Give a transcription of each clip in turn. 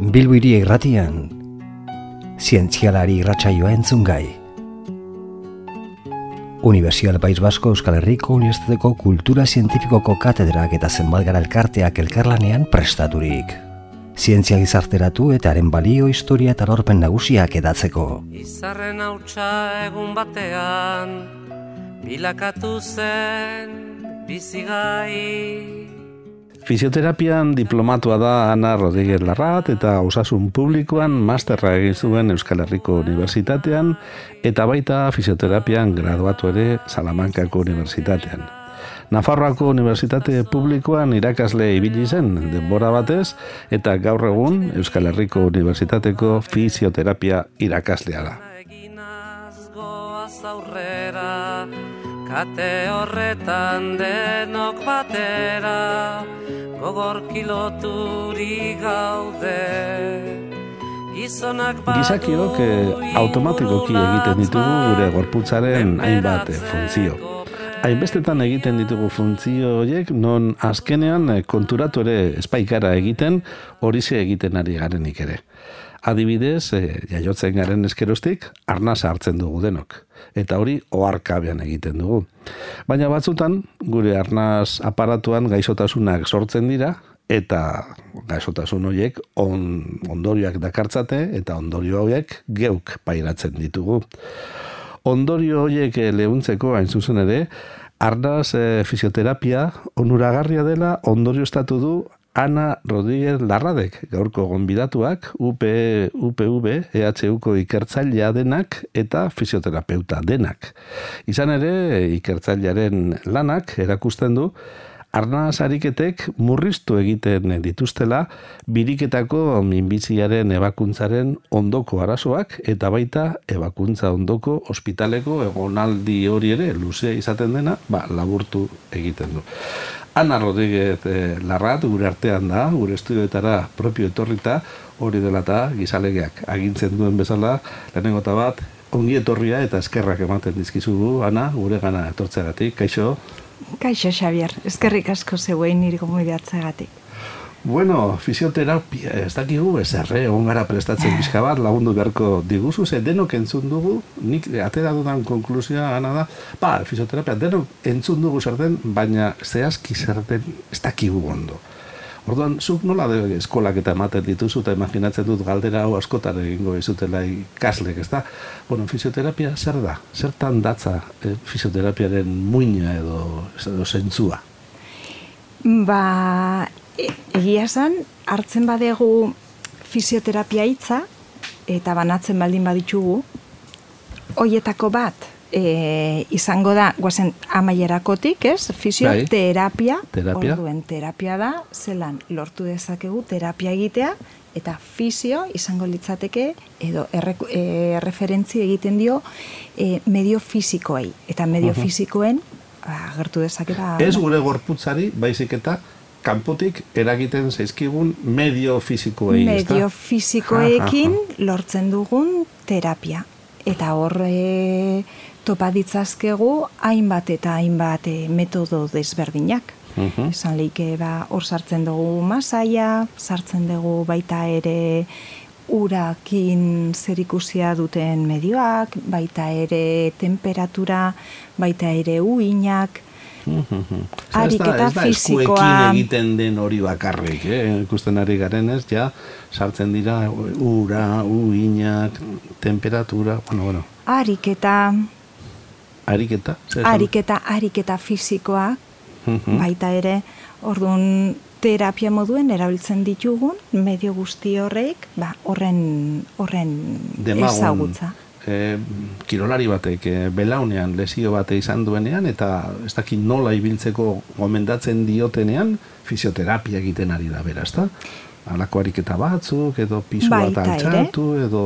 Bilbiri irratian, zientzialari irratsaioa entzun gai. Universial País Basko Euskal Herriko Unibertsitateko Kultura Zientifikoko Katedrak eta Zenbalgara Elkarteak elkarlanean prestaturik. Zientzia gizarteratu eta haren balio, historia eta lorpen nagusiak edatzeko. Izarren hautsa egun batean, bilakatu zen bizigai. Fisioterapian diplomatua da Ana Rodríguez Larrat eta osasun publikoan masterra egin zuen Euskal Herriko Unibertsitatean eta baita fisioterapian graduatu ere Salamankako Unibertsitatean. Nafarroako Unibertsitate Publikoan irakasle ibili zen denbora batez eta gaur egun Euskal Herriko Unibertsitateko fisioterapia irakaslea da. Aurrera, kate horretan denok batera, gogor kiloturi gaude. Gizakiok eh, automatikoki egiten ditugu gure gorputzaren hainbat funtzio. Hainbestetan egiten ditugu funtzio horiek, non azkenean eh, konturatu ere espaikara egiten, horize egiten ari garenik ere. Adibidez, eh, jaiotzen garen eskerostik, arnasa hartzen dugu denok. Eta hori oharkabean egiten dugu. Baina batzutan, gure arnaz aparatuan gaixotasunak sortzen dira, eta gaixotasun horiek on, ondorioak dakartzate, eta ondorio horiek geuk pairatzen ditugu. Ondorio horiek eh, lehuntzeko hain zuzen ere, arnaz eh, fisioterapia onuragarria dela ondorio estatu du Ana Rodríguez Larradek, gaurko gonbidatuak, UP, UPV, EHUko ikertzailea denak eta fisioterapeuta denak. Izan ere, ikertzailearen lanak erakusten du, Arnaz ariketek murriztu egiten dituztela biriketako minbiziaren ebakuntzaren ondoko arazoak eta baita ebakuntza ondoko ospitaleko egonaldi hori ere luzea izaten dena ba, laburtu egiten du. Ana Rodríguez eh, Larrat gure artean da, gure estudioetara propio etorrita, hori dela eta gizalegeak agintzen duen bezala, lehenengo bat, ongi etorria eta eskerrak ematen dizkizugu, Ana, gure gana etortzeagatik, kaixo? Kaixo, Xavier, eskerrik asko zeuen niri gomuidatzeagatik. Bueno, fisioterapia, ez dakigu, ez erre, gara prestatzen pixka bat, lagundu beharko diguzu, ze denok entzun dugu, nik atera dudan konklusioa gana da, ba, fisioterapia, denok entzun dugu zer den, baina zehazki zer den ez dakigu ondo. Orduan, zuk nola de eskolak eta ematen dituzu, eta imaginatzen dut galdera hau askotan egingo izutela ikaslek, ez da? Bueno, fisioterapia zer da? Zertan datza eh, fisioterapiaren muina edo, edo zentzua? Ba, egia esan, hartzen badegu fisioterapia hitza eta banatzen baldin baditugu, hoietako bat, e, izango da, guazen amaierakotik, ez? Fisioterapia, Bai. Terapia. orduen terapia da, zelan lortu dezakegu terapia egitea, eta fisio izango litzateke, edo erre, e, referentzi egiten dio e, medio fisikoei. Eta medio Mhm. fisikoen, ba, agertu dezake ba, Ez gure gorputzari, baizik eta kanpotik eragiten zaizkigun medio fizikoei, ezta? medio fisikoekin lortzen dugun terapia. Eta hor e, topa ditzazkegu hainbat eta hainbat e, metodo desberdinak. Mhm. Esan leike ba, hor sartzen dugu masaia, sartzen dugu baita ere urakin zerikusia duten medioak, baita ere temperatura, baita ere uinak. Ariketa ez da, ez egiten den hori bakarrik, eh? ikusten ari garen ez, ja, sartzen dira ura, uinak, temperatura, bueno, bueno, ariketa, ariketa. ariketa, ariketa fisikoa, Mhm. baita ere, orduan terapia moduen erabiltzen ditugun medio guzti horrek, ba, horren horren ezagutza. Eh, kirolari batek eh, belaunean lesio bate izan duenean eta ez dakit nola ibiltzeko gomendatzen diotenean fisioterapia egiten ari da bera, ezta? Halako ariketa batzuk edo pisu bat altxatu edo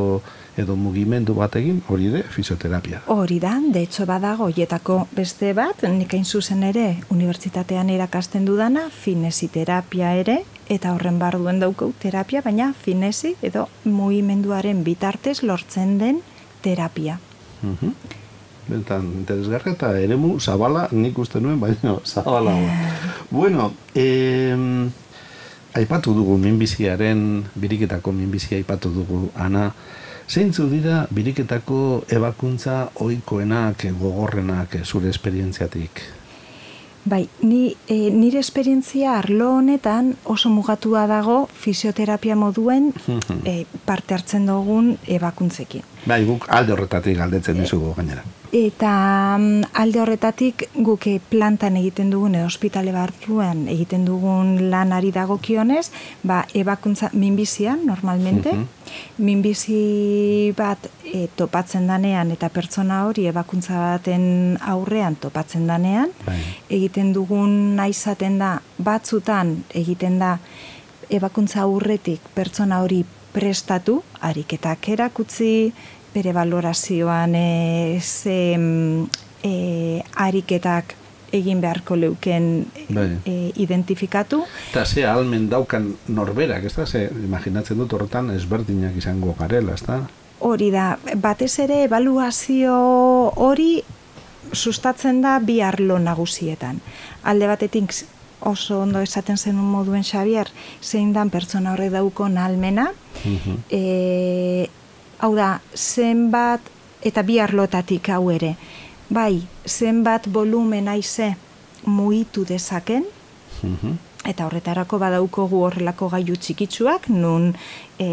edo mugimendu bat egin, hori ere fisioterapia. Hori da, de hecho badago hoietako beste bat, nik hain zuzen ere unibertsitatean irakasten dudana, finesiterapia ere, eta horren barduen daukau terapia, baina finesi edo mugimenduaren bitartez lortzen den terapia. Mhm. Bentan, interesgarra eta eremu zabala nik uste nuen, baina zabala. bueno, eh, aipatu dugu minbiziaren, biriketako minbizia aipatu dugu, ana, zeintzu dira biriketako ebakuntza oikoenak, gogorrenak, zure esperientziatik? Bai, ni, e, nire esperientzia arlo honetan oso mugatua dago fisioterapia moduen e, parte hartzen dugun ebakuntzekin. Bai, guk alde horretatik galdetzen dizugu gainera. Eta mm, alde horretatik guk eh, plantan egiten dugun, edo ospitale barruan egiten dugun lanari dagokionez, ba, ebakuntza minbizian, normalmente, minbizi bat e, topatzen danean eta pertsona hori ebakuntza baten aurrean topatzen danean, Bai. egiten dugun izaten da, batzutan egiten da ebakuntza aurretik pertsona hori prestatu, ariketak erakutzi, bere valorazioan e, ze mm, e, ariketak egin beharko leuken Bai. e, identifikatu. Eta ze almen daukan norberak, ez da? Ze, imaginatzen dut horretan ezberdinak izango garela, ez da? Hori da, batez ere evaluazio hori sustatzen da bi arlo nagusietan. Alde batetik oso ondo esaten zen moduen Xavier, zein dan pertsona horrek daukon almena, Mhm. e, hau da, zenbat, eta bi arlotatik hau ere, bai, zenbat volumen aize muitu dezaken, Mhm. Eta horretarako badaukogu horrelako gailu txikitsuak, nun e,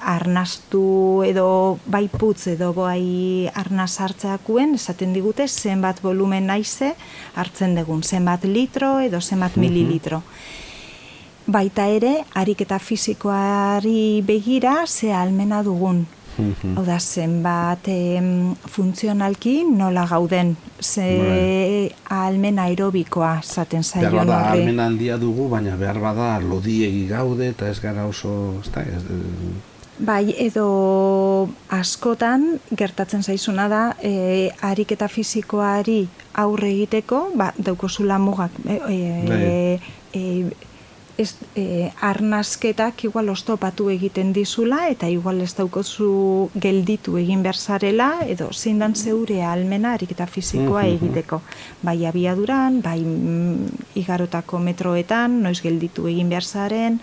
arnastu edo bai putz edo bai arnaz hartzeakuen, esaten digute zenbat volumen naize hartzen dugun, zenbat litro edo zenbat mililitro. Baita ere, ariketa fisikoari begira ze almena dugun. Mhm. Hau da, zenbat em, funtzionalki nola gauden, ze Bai. almen aerobikoa zaten Behar zaion bada horri. almen handia dugu, baina behar bada lodiegi gaude eta ez gara oso, ez da, ez, Bai, edo askotan gertatzen zaizuna da e, ariketa fisikoari aurre egiteko, ba, daukozula mugak, e, e, e, ez, e, arnazketak igual ostopatu egiten dizula eta igual ez daukozu gelditu egin berzarela edo zindan zeure almena ariketa fisikoa egiteko. Bai abiaduran, bai mm, igarotako metroetan, noiz gelditu egin berzaren,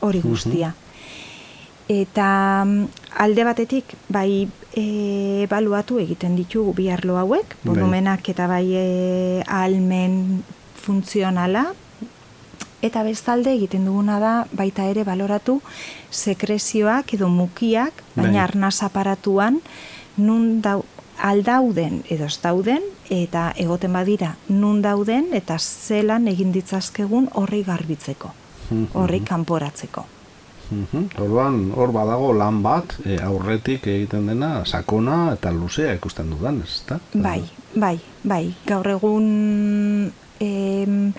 hori guztia. Eta mm, alde batetik, bai e, ebaluatu egiten ditugu bi arlo hauek, Bai. volumenak eta bai e, almen funtzionala, eta bestalde egiten duguna da baita ere baloratu sekrezioak edo mukiak, Bai. baina arnaz aparatuan nun dau, aldauden edo ez dauden, eta egoten badira nun dauden eta zelan egin ditzazkegun horri garbitzeko, Mhm. horri kanporatzeko. Mhm. Orduan, hor badago lan bat, e, aurretik egiten dena, sakona eta luzea ikusten dudan, ez da? Bai, bai, bai. Gaur egun em,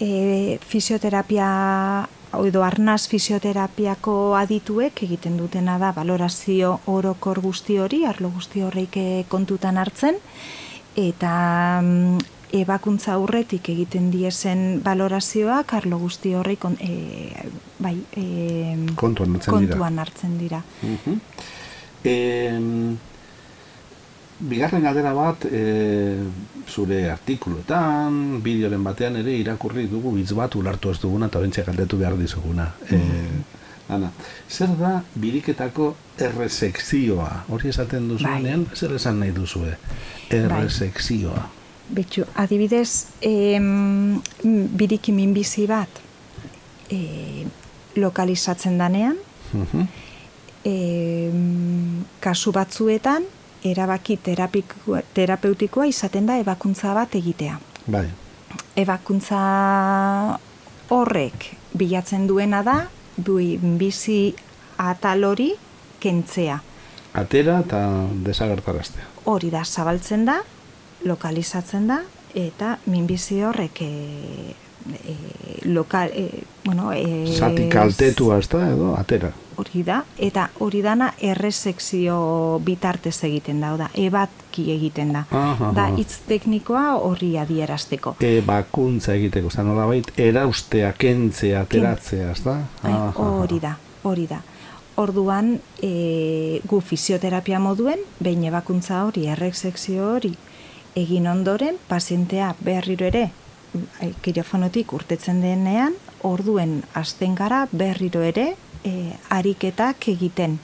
e, fisioterapia edo arnaz fisioterapiako adituek egiten dutena da valorazio orokor guzti hori, arlo guzti horreik eh, kontutan hartzen, eta mm, ebakuntza aurretik egiten diezen valorazioak arlo guzti horrei kon, e, bai, e, Kontuan hartzen dira. kontuan hartzen dira. Mhm. Em, bigarren galdera bat, e, zure artikuluetan, bideoren batean ere irakurri dugu hitz bat ulartu ez duguna eta bentsa galdetu behar dizuguna. E, Ana, zer da biriketako erresekzioa? Hori esaten duzuenean, zer esan nahi duzue? Erresekzioa. Betxu, adibidez, em, biriki minbizi bat e, lokalizatzen danean, Mhm. em, kasu batzuetan, erabaki terapiko, terapeutikoa izaten da ebakuntza bat egitea. Bai. Ebakuntza horrek bilatzen duena da, bui- bizi atal hori kentzea. Atera eta desagertaraztea. Hori da, zabaltzen da, lokalizatzen da, eta minbizi horrek e, e, lokal, e, bueno, e, Zati kaltetua ez da, edo, atera. Hori da, eta hori dana erresekzio bitartez egiten da, da, ebatki egiten da. Aha, Da, hitz teknikoa horri adierazteko. ebakuntza egiteko, zan nolabait, eraustea, kentzea, ateratzea, ez da? Bai, hori da, hori da. Orduan, e, gu fisioterapia moduen, behin ebakuntza hori, erresekzio hori, egin ondoren, pazientea beharriro ere, ai, kirofonotik urtetzen denean, orduen hasten gara berriro ere e, ariketak egiten.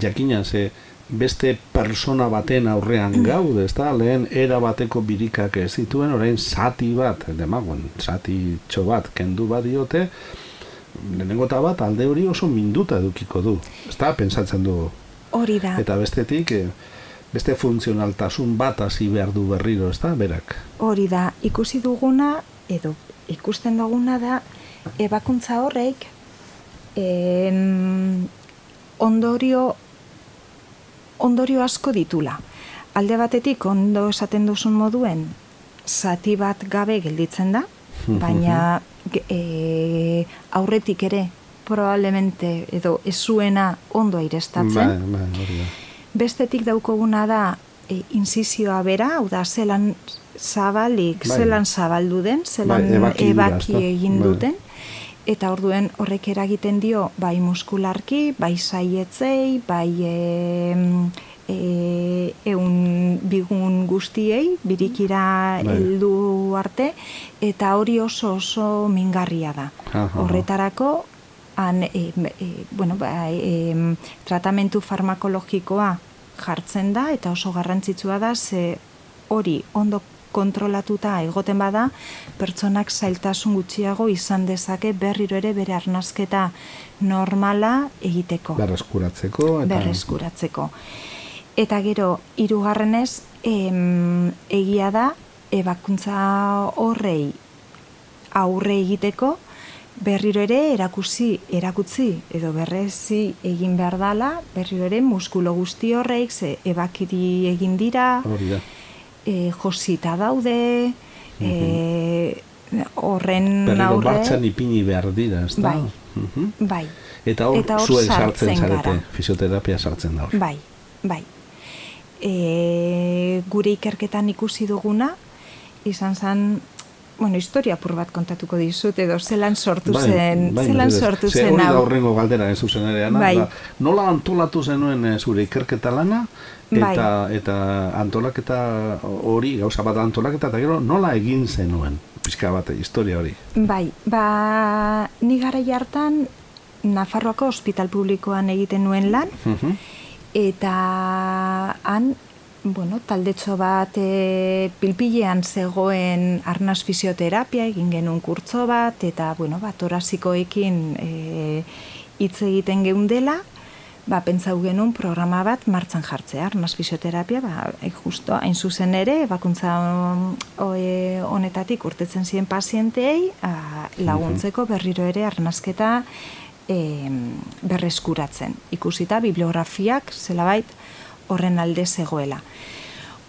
Jakina, ze beste persona baten aurrean gaude, ez da, lehen era bateko birikak ez zituen, orain zati bat, demagun, zati txo bat, kendu bat diote, lehenengo eta bat alde hori oso minduta edukiko du, ez da, pensatzen du. Hori da. Eta bestetik, eh, beste funtzionaltasun bat hasi behar du berriro, ez da, berak. Hori da, ikusi duguna, edo ikusten duguna da, ebakuntza horreik, em, ondorio ondorio asko ditula. Alde batetik ondo esaten duzun moduen zati bat gabe gelditzen da, baina e, aurretik ere probablemente edo ezuena ondo airestatzen. Bai, bai, Bestetik daukoguna da e, insizioa bera, hau da zelan zabalik, Bai. zelan zabaldu den, zelan Bai, ebaki ebaki egin Bai. Eta orduen horrek eragiten dio bai muskularki, bai saietzei, bai e, e, eun bigun guztiei, birikira Bai. heldu arte, eta hori oso oso mingarria da. Aha. Horretarako, han, e, e, bueno, ba, e, tratamentu farmakologikoa jartzen da, eta oso garrantzitsua da, ze hori ondo kontrolatuta egoten bada, pertsonak zailtasun gutxiago izan dezake berriro ere bere arnasketa normala egiteko Berreskuratzeko. Eta... berreskuratzeko. Eta gero, hirugarrenez, em, egia da, ebakuntza horrei aurre egiteko, berriro ere erakusi, erakutzi edo berrezi egin behar dala, berriro ere muskulo guzti horreik, ze ebakiri egin dira, Hori da. E, josita daude, e, horren Berriro aurre... martxan ipini behar dira, ez da? Bai. Mhm. Bai, Eta hor, Eta hor zuek sartzen sartzen zarete, fisioterapia sartzen da hor. bai, bai. E, gure ikerketan ikusi duguna, izan zen, bueno, historia apur bat kontatuko dizut, edo zelan sortu zen, bai, zelan sortu Ze zen hori da horrengo galdera ez zuzen ere, Bai. nola antolatu zenuen zure ikerketa lana, eta, Bai. eta antolaketa hori, gauza bat antolaketa, eta gero nola egin zenuen, pixka bat, historia hori. Bai, ba, ni gara hartan Nafarroako ospital publikoan egiten nuen lan, Mhm. eta han, bueno, taldetxo bat e, pilpilean zegoen arnaz fisioterapia, egin genuen kurtzo bat, eta, bueno, bat torazikoekin e, hitz egiten geundela, ba, pentsau genuen programa bat martxan jartzea, arnaz fisioterapia, ba, justo, hain zuzen ere, bakuntza honetatik urtetzen ziren pazienteei a, laguntzeko berriro ere arnazketa e, berreskuratzen. Ikusita bibliografiak zelabait horren alde zegoela.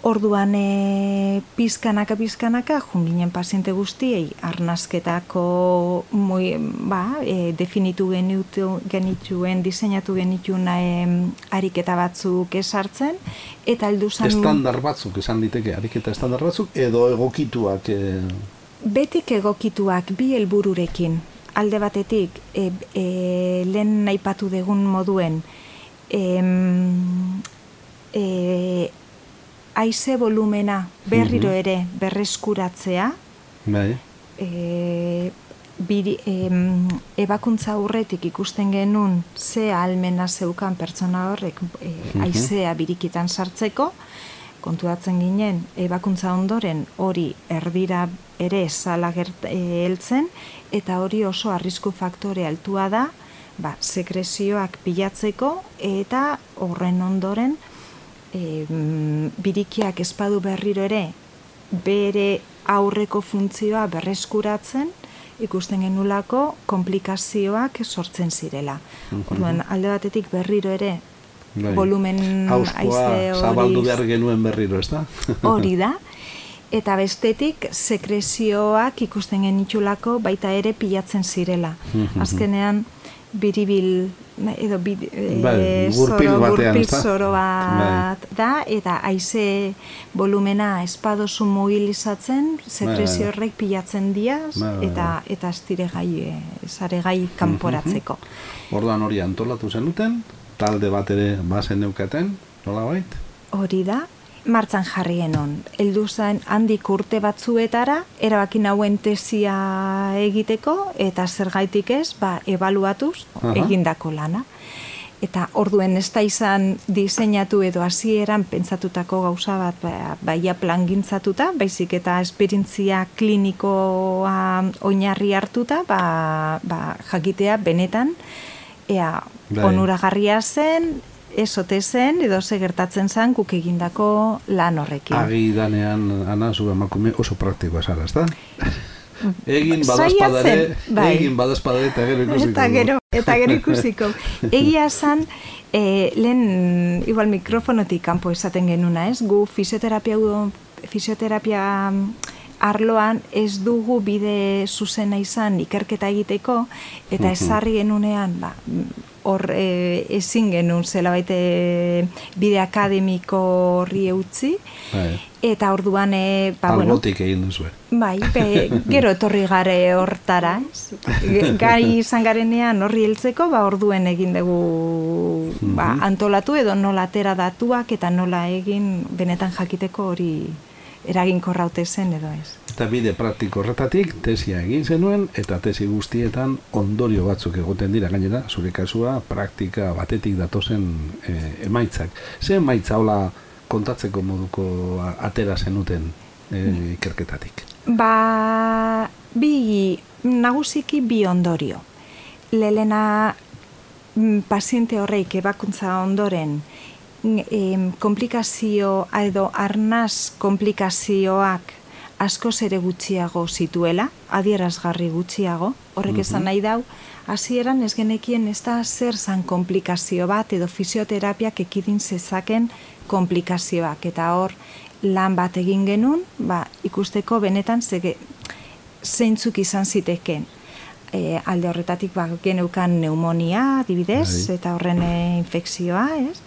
Orduan e, pizkanaka pizkanaka jun ginen paziente guztiei arnazketako moi, ba, e, definitu genitu, genituen, diseinatu genituen e, ariketa batzuk esartzen eta heldu zan Estandar batzuk, esan diteke, ariketa estandar batzuk, edo egokituak, eh, betik egokituak bi helbururekin. Alde batetik e, e, lehen aipatu degun moduen em, e, aize volumena berriro Mhm. ere berreskuratzea bai, e, biri, em, ebakuntza aurretik ikusten genuen ze almena zeukan pertsona horrek e, Mhm. aizea birikitan sartzeko, kontuatzen ginen, ebakuntza ondoren hori erdira ere zala e, heltzen, eta hori oso arrisku faktore altua da, ba, sekresioak pilatzeko, eta horren ondoren e, birikiak espadu berriro ere bere aurreko funtzioa berreskuratzen, ikusten genulako komplikazioak sortzen zirela. Orduan, alde batetik berriro ere bai. volumen aize zabaldu behar genuen berriro, ez da? hori da. Eta bestetik sekresioak ikusten genitulako baita ere pilatzen zirela. Azkenean biribil edo bi, e, Bai, gurpil zoro, batean, gurpil? Bai. zoro bat da, eta haize volumena espadozu mobilizatzen, sekresio Bai. horrek pilatzen diaz, Bai, bai, eta, eta estire gai, zare gai kanporatzeko. Orduan hori antolatu zenuten, talde bat ere bazen neukaten, nola bait? Hori da, martzan jarri genuen. Eldu zen handik urte batzuetara, erabakin hauen tesia egiteko, eta zergaitik ez, ba, ebaluatuz Aha. egindako lana. Eta orduen ez da izan diseinatu edo hasieran pentsatutako gauza bat ba, baia plangintzatuta, baizik eta esperientzia klinikoa oinarri hartuta, ba, ba, jakitea benetan, ea Bai. onuragarria zen, ez ote zen, edo ze gertatzen zen guk egindako lan horrekin. Agi danean, ana, zu emakume oso praktikoa zara, ezta? Egin badazpadare, bai. egin badazpadare eta gero ikusiko. Eta gero, eta gero ikusiko. Egia esan, e, lehen, igual mikrofonotik kanpo esaten genuna, ez? Gu fisioterapia, fisioterapia mm, arloan ez dugu bide zuzena izan ikerketa egiteko, eta esarri genunean, ba, hor e, ezin genuen zela baite bide akademiko horri eutzi, Bai. eta orduan, e, ba, bueno, Albotik egin duzu. Bai, be, gero etorri gare hortara, ez? Gai izan garenean horri heltzeko, ba orduen egin dugu ba, antolatu edo nola atera datuak eta nola egin benetan jakiteko hori eraginkorra ote zen edo ez. Eta bide praktiko horretatik tesia egin zenuen eta tesi guztietan ondorio batzuk egoten dira gainera, zure kasua praktika batetik datozen e, emaitzak. Ze emaitza hola kontatzeko moduko atera zenuten e, ikerketatik? Ba, bi, nagusiki bi ondorio. Lelena mm, paziente horreik ebakuntza ondoren mm, em, komplikazio edo arnaz komplikazioak askoz ere gutxiago zituela, adierazgarri gutxiago, horrek esan nahi dau, hasieran ez genekien ez da zer zan komplikazio bat edo fisioterapiak ekidin zezaken komplikazioak, eta hor lan bat egin genuen, ba, ikusteko benetan zege, zeintzuk izan ziteken. E, alde horretatik ba, geneukan pneumonia, adibidez, Bai. eta horren e, infekzioa, ez?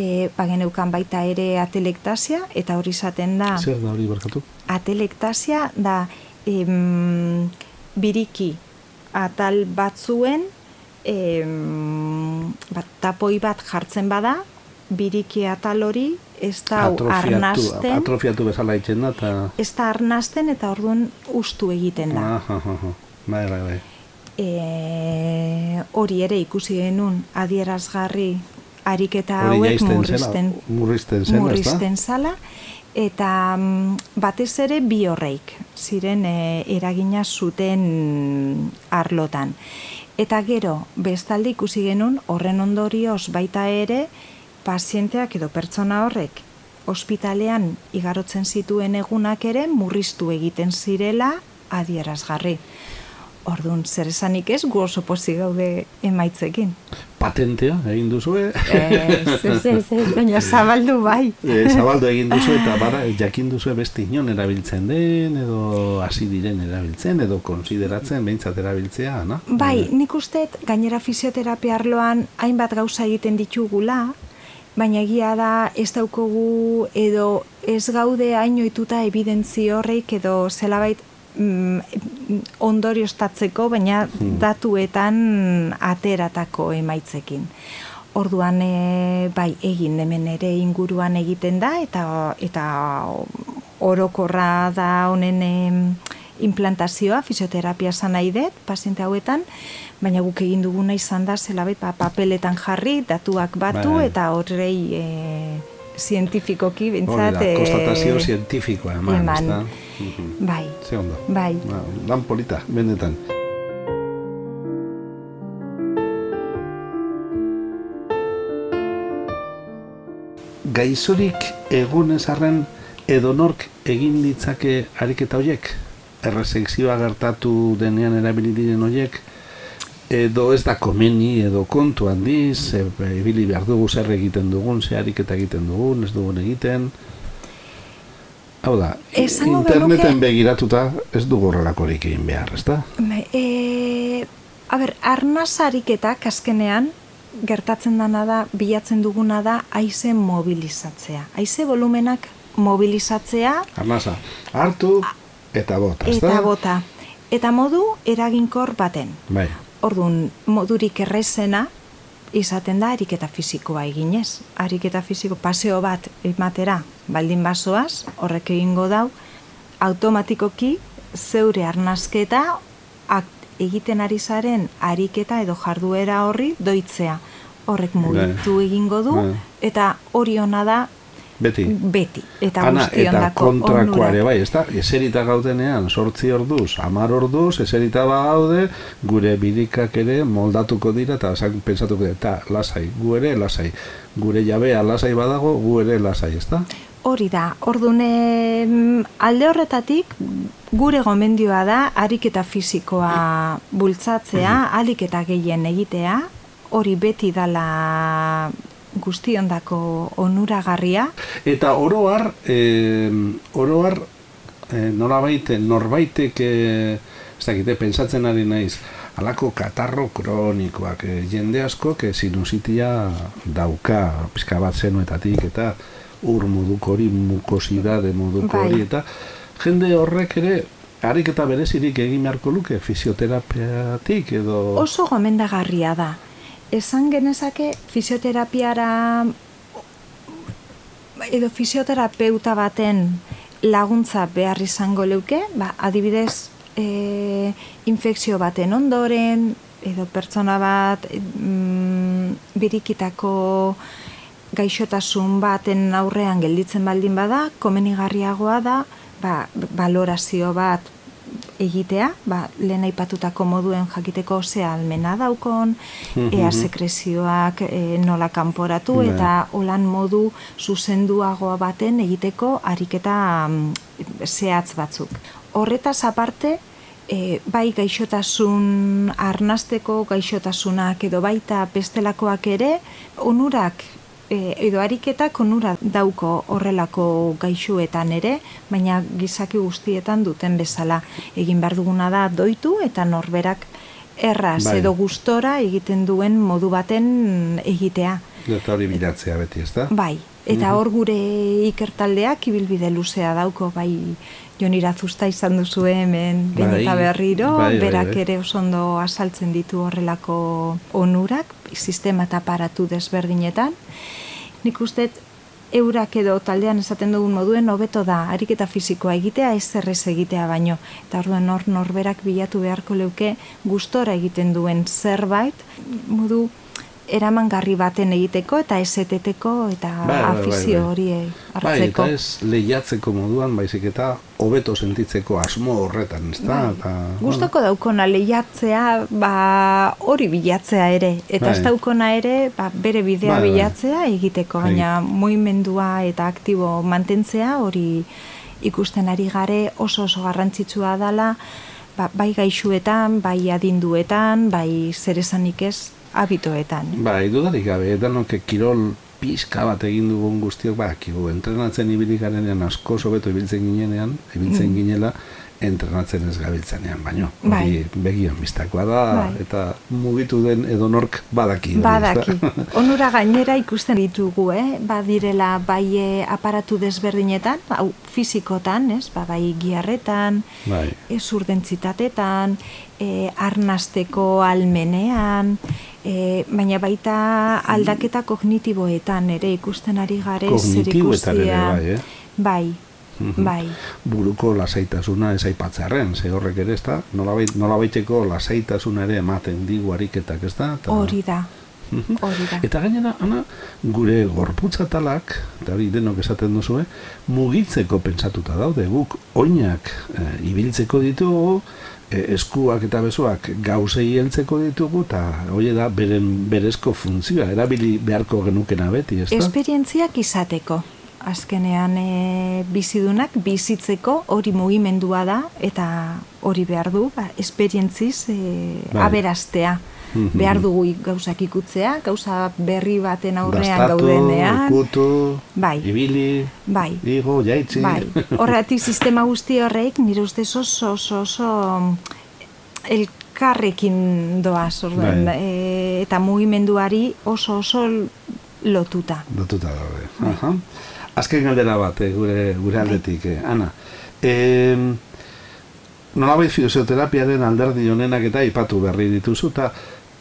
E, ba, geneukan baita ere atelektasia, eta hori izaten da... Zer da hori barkatu? Atelektasia da em, biriki atal batzuen em, bat, tapoi bat jartzen bada, biriki atal hori ez da arnasten, atrofiatu bezala itzen da, eta... ez da arnasten eta orduan ustu egiten da. Ah, ah, ah, ah. Bai, bai, bai. E, hori ere ikusi genuen adierazgarri ariketa hauek murrizten, murrizten zen, murrizten zala, eta mm, batez ere bi horreik, ziren e, eragina zuten arlotan. Eta gero, bestalde ikusi genuen, horren ondorioz baita ere, pazienteak edo pertsona horrek ospitalean igarotzen zituen egunak ere murriztu egiten zirela adierazgarri. Orduan, zer esanik ez, gu oso pozik gaude emaitzekin. Patentea egin duzue, Ez, ez, ez, ez, baina zabaldu bai. e, zabaldu egin duzu eta bara, jakin duzu beste inon erabiltzen den, edo hasi diren erabiltzen, edo konsideratzen behintzat erabiltzea, na? Bai, nik usteet gainera fisioterapia arloan hainbat gauza egiten ditugula, baina egia da ez daukogu edo ez gaude hain ohituta evidentzi horreik edo zelabait mm, ondorioztatzeko, baina datuetan ateratako emaitzekin. Orduan e, bai egin hemen ere inguruan egiten da eta eta orokorra da honen implantazioa, fisioterapia esan nahi dut, paziente hauetan, baina guk egin duguna izan da zelabait ba, papeletan jarri, datuak batu Bai. eta horrei e, zientifikoki Hori bintzat... da, konstatazio zientifikoa eman, eman. Mhm. Bai, Ze ondo. bai. Ba, lan polita, benetan. Gaizorik egunez arren edonork egin ditzake ariketa horiek? Erresekzioa gertatu denean erabili diren horiek? Edo ez da komeni edo kontu handiz, e, ibili behar dugu zer egiten dugun, ze ariketa egiten dugun, ez dugun egiten. Hau da, Esango interneten genuke- begiratuta ez dugu horrelakorik egin behar, ezta? E, a ber, arnazariketak azkenean gertatzen dana da, bilatzen duguna da haize mobilizatzea. Haize volumenak mobilizatzea Arnasa, hartu eta bota, ezta? eta bota. Eta modu eraginkor baten. Bai, Orduan, modurik errezena, izaten da ariketa fisikoa eginez. Ariketa fisiko paseo bat ematera baldin basoaz, horrek egingo dau, automatikoki zeure arnazketa egiten ari zaren ariketa edo jarduera horri doitzea. Horrek bai. mugitu egingo du, bai. eta hori hona da Beti. Beti. Eta Ana, eta kontrakoa ere bai, ez da? Eserita gaudenean, sortzi orduz, amar orduz, eserita gaude, gure bidikak ere moldatuko dira, eta zan pensatuko dira, eta lasai, gu ere lasai. Gure jabea lasai badago, gu ere lasai, ez da? Hori da, ordune alde horretatik, gure gomendioa da, ariketa fisikoa bultzatzea, mm aliketa gehien egitea, hori beti dala guztiondako onuragarria. Eta oroar, e, oroar, e, norabait, norbaitek, e, ez dakite, pensatzen ari naiz, alako katarro kronikoak, e, jende asko, que sinusitia dauka, pizka bat zenuetatik, eta ur moduko hori, mukosidade moduko hori, bai. eta jende horrek ere, harik eta berezirik egin beharko luke, fisioterapiatik edo... Oso gomendagarria da esan genezake fisioterapiara edo fisioterapeuta baten laguntza behar izango leuke, ba, adibidez e, infekzio baten ondoren, edo pertsona bat mm, birikitako gaixotasun baten aurrean gelditzen baldin bada, komenigarriagoa da, ba, valorazio bat egitea, ba, lehen aipatutako moduen jakiteko ze almena daukon, mhm. ea sekrezioak e, nola kanporatu, bai. eta holan modu zuzenduagoa baten egiteko ariketa mm, zehatz batzuk. Horretaz aparte, e, bai gaixotasun arnasteko gaixotasunak edo baita bestelakoak ere, onurak e, edo ariketak onura dauko horrelako gaixuetan ere, baina gizaki guztietan duten bezala egin behar duguna da doitu eta norberak erraz bai. edo gustora egiten duen modu baten egitea. Eta hori bilatzea beti, ez da? Bai, eta mhm. hor gure ikertaldeak ibilbide luzea dauko, bai Jon Irazuzta izan duzu hemen bai, eta berriro, bai, bai, berak ere osondo asaltzen ditu horrelako onurak, sistema eta aparatu desberdinetan. Nik uste eurak edo taldean esaten dugun moduen hobeto da ariketa fisikoa egitea ez zerrez egitea baino. Eta orduan nor norberak bilatu beharko leuke gustora egiten duen zerbait, modu eramangarri baten egiteko eta eseteteko eta bai, bai, bai afizio hori hartzeko. Bai, eta ez lehiatzeko moduan, baizik eta hobeto sentitzeko asmo horretan, ez da? Bai. Gustoko daukona lehiatzea, ba, hori bilatzea ere, eta bai. ez daukona ere, ba, bere bidea bai, bilatzea egiteko, baina muimendua eta aktibo mantentzea hori ikusten ari gare oso oso garrantzitsua dela, ba, bai gaixuetan, bai adinduetan, bai zeresanik ez, habitoetan. Ba, dudarik gabe, edanok kirol pizka bat egin dugun guztiok, ba, entrenatzen ibilik garenean asko sobeto ibiltzen ginenean, ibiltzen mm. ginela, entrenatzen ez gabiltzanean, baino. Bai. begion biztakoa da, bai. eta mugitu den edonork badaki. Badaki. Onura gainera ikusten ditugu, eh? Badirela bai eh, aparatu desberdinetan, hau fizikotan, ez? Ba, bai giarretan, bai. ez urdentzitatetan, e, arnasteko almenean, e, baina baita aldaketa kognitiboetan ere ikusten ari gare zer ikustia. bai, eh? Bai, mhm. bai. Buruko lasaitasuna ez aipatzearen, ze horrek ere ez da, nola, baiteko lasaitasuna ere ematen digu ariketak ez da. Hori da. Mhm. Hori da. Eta gainera, ana, gure gorputzatalak, eta hori denok esaten duzu, eh, mugitzeko pentsatuta daude, guk oinak e, ibiltzeko ditugu, eskuak eta besoak gauzei heltzeko ditugu eta hori da beren berezko funtzioa erabili beharko genukena beti, ez da? Esperientziak izateko. Azkenean e, bizidunak bizitzeko hori mugimendua da eta hori behar du, ba, esperientziz e, bai. aberastea. Mhm. behar dugu gauzak ikutzea, gauza berri baten aurrean Bastatu, gaudenean. Ikutu, bai. ibili, bai. igo, jaitzi. Bai. Horretik sistema guzti horreik, nire ustez oso, oso, oso elkarrekin doa, bai. e, eta mugimenduari oso, oso lotuta. Lotuta daude. Bai. Azken galdera bat, eh, gure, gure bai. aldetik, eh. Ana. Eh, nolabait fisioterapiaren alderdi honenak eta ipatu berri dituzu, eta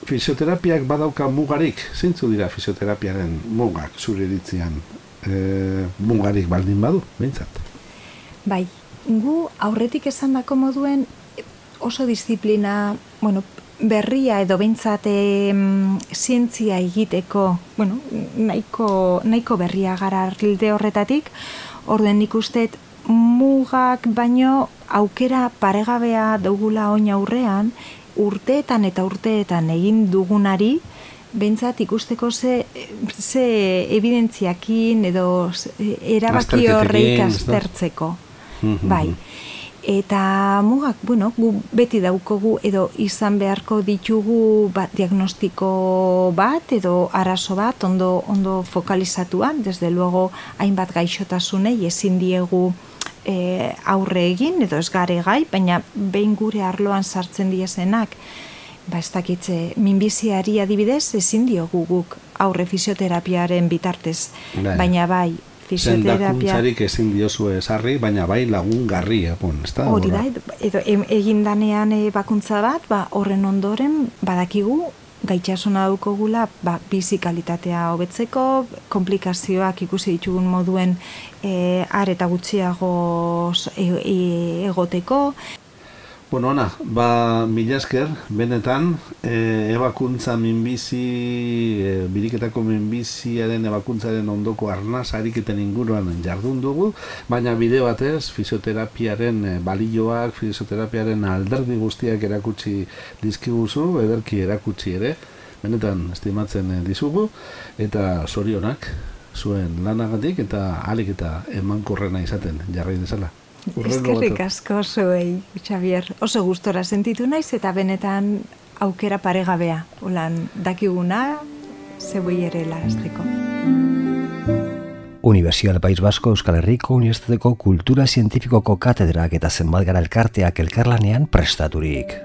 Fisioterapiak badauka mugarik, zeintzu dira fisioterapiaren mugak zure ditzian? E, mugarik baldin badu, behintzat? Bai, gu aurretik esan dako moduen oso disiplina, bueno, berria edo behintzat zientzia egiteko, bueno, nahiko, nahiko berria gara arlilde horretatik, orduen nik usteet mugak baino aukera paregabea dugula oin aurrean, urteetan eta urteetan egin dugunari, bentsat ikusteko ze, ze evidentziakin edo erabaki horreik aztertzeko. Mhm. bai. Eta mugak, bueno, gu beti daukogu edo izan beharko ditugu bat, diagnostiko bat edo arazo bat ondo, ondo fokalizatuan, desde luego hainbat gaixotasunei ezin diegu e, aurre egin edo ez gare gai, baina behin gure arloan sartzen diezenak, ba ez dakitze, minbiziari adibidez ezin diogu guk aurre fisioterapiaren bitartez, Bai. baina bai, fisioterapia... Zendakuntzarik ezin diozu esarri, baina bai lagun garri, egon, ez da? Hori da, edo em- egin danean e, bakuntza bat, ba, horren ondoren badakigu gaitxasuna daukogula ba, bizi kalitatea hobetzeko, komplikazioak ikusi ditugun moduen e, are eta gutxiago e, e, egoteko, Bueno, ona, ba, mila esker, benetan, e, ebakuntza minbizi, e, biriketako minbiziaren ebakuntzaren ondoko arnaz ariketen inguruan jardun dugu, baina bide batez, fisioterapiaren e, balioak, fisioterapiaren alderdi guztiak erakutsi dizkiguzu, ederki erakutsi ere, benetan estimatzen e, dizugu, eta sorionak zuen lanagatik eta alik eta emankorrena izaten jarrai dezala. Eskerrik asko zuei, Xavier, oso gustora sentitu naiz eta benetan aukera paregabea, ulan dakiguna, zeboi ere larazteko. Universidad País Basko Euskal Herriko Unibertsitateko Kultura Zientifikoko Katedrak eta Zenbat Gara Elkarteak elkarlanean prestaturik.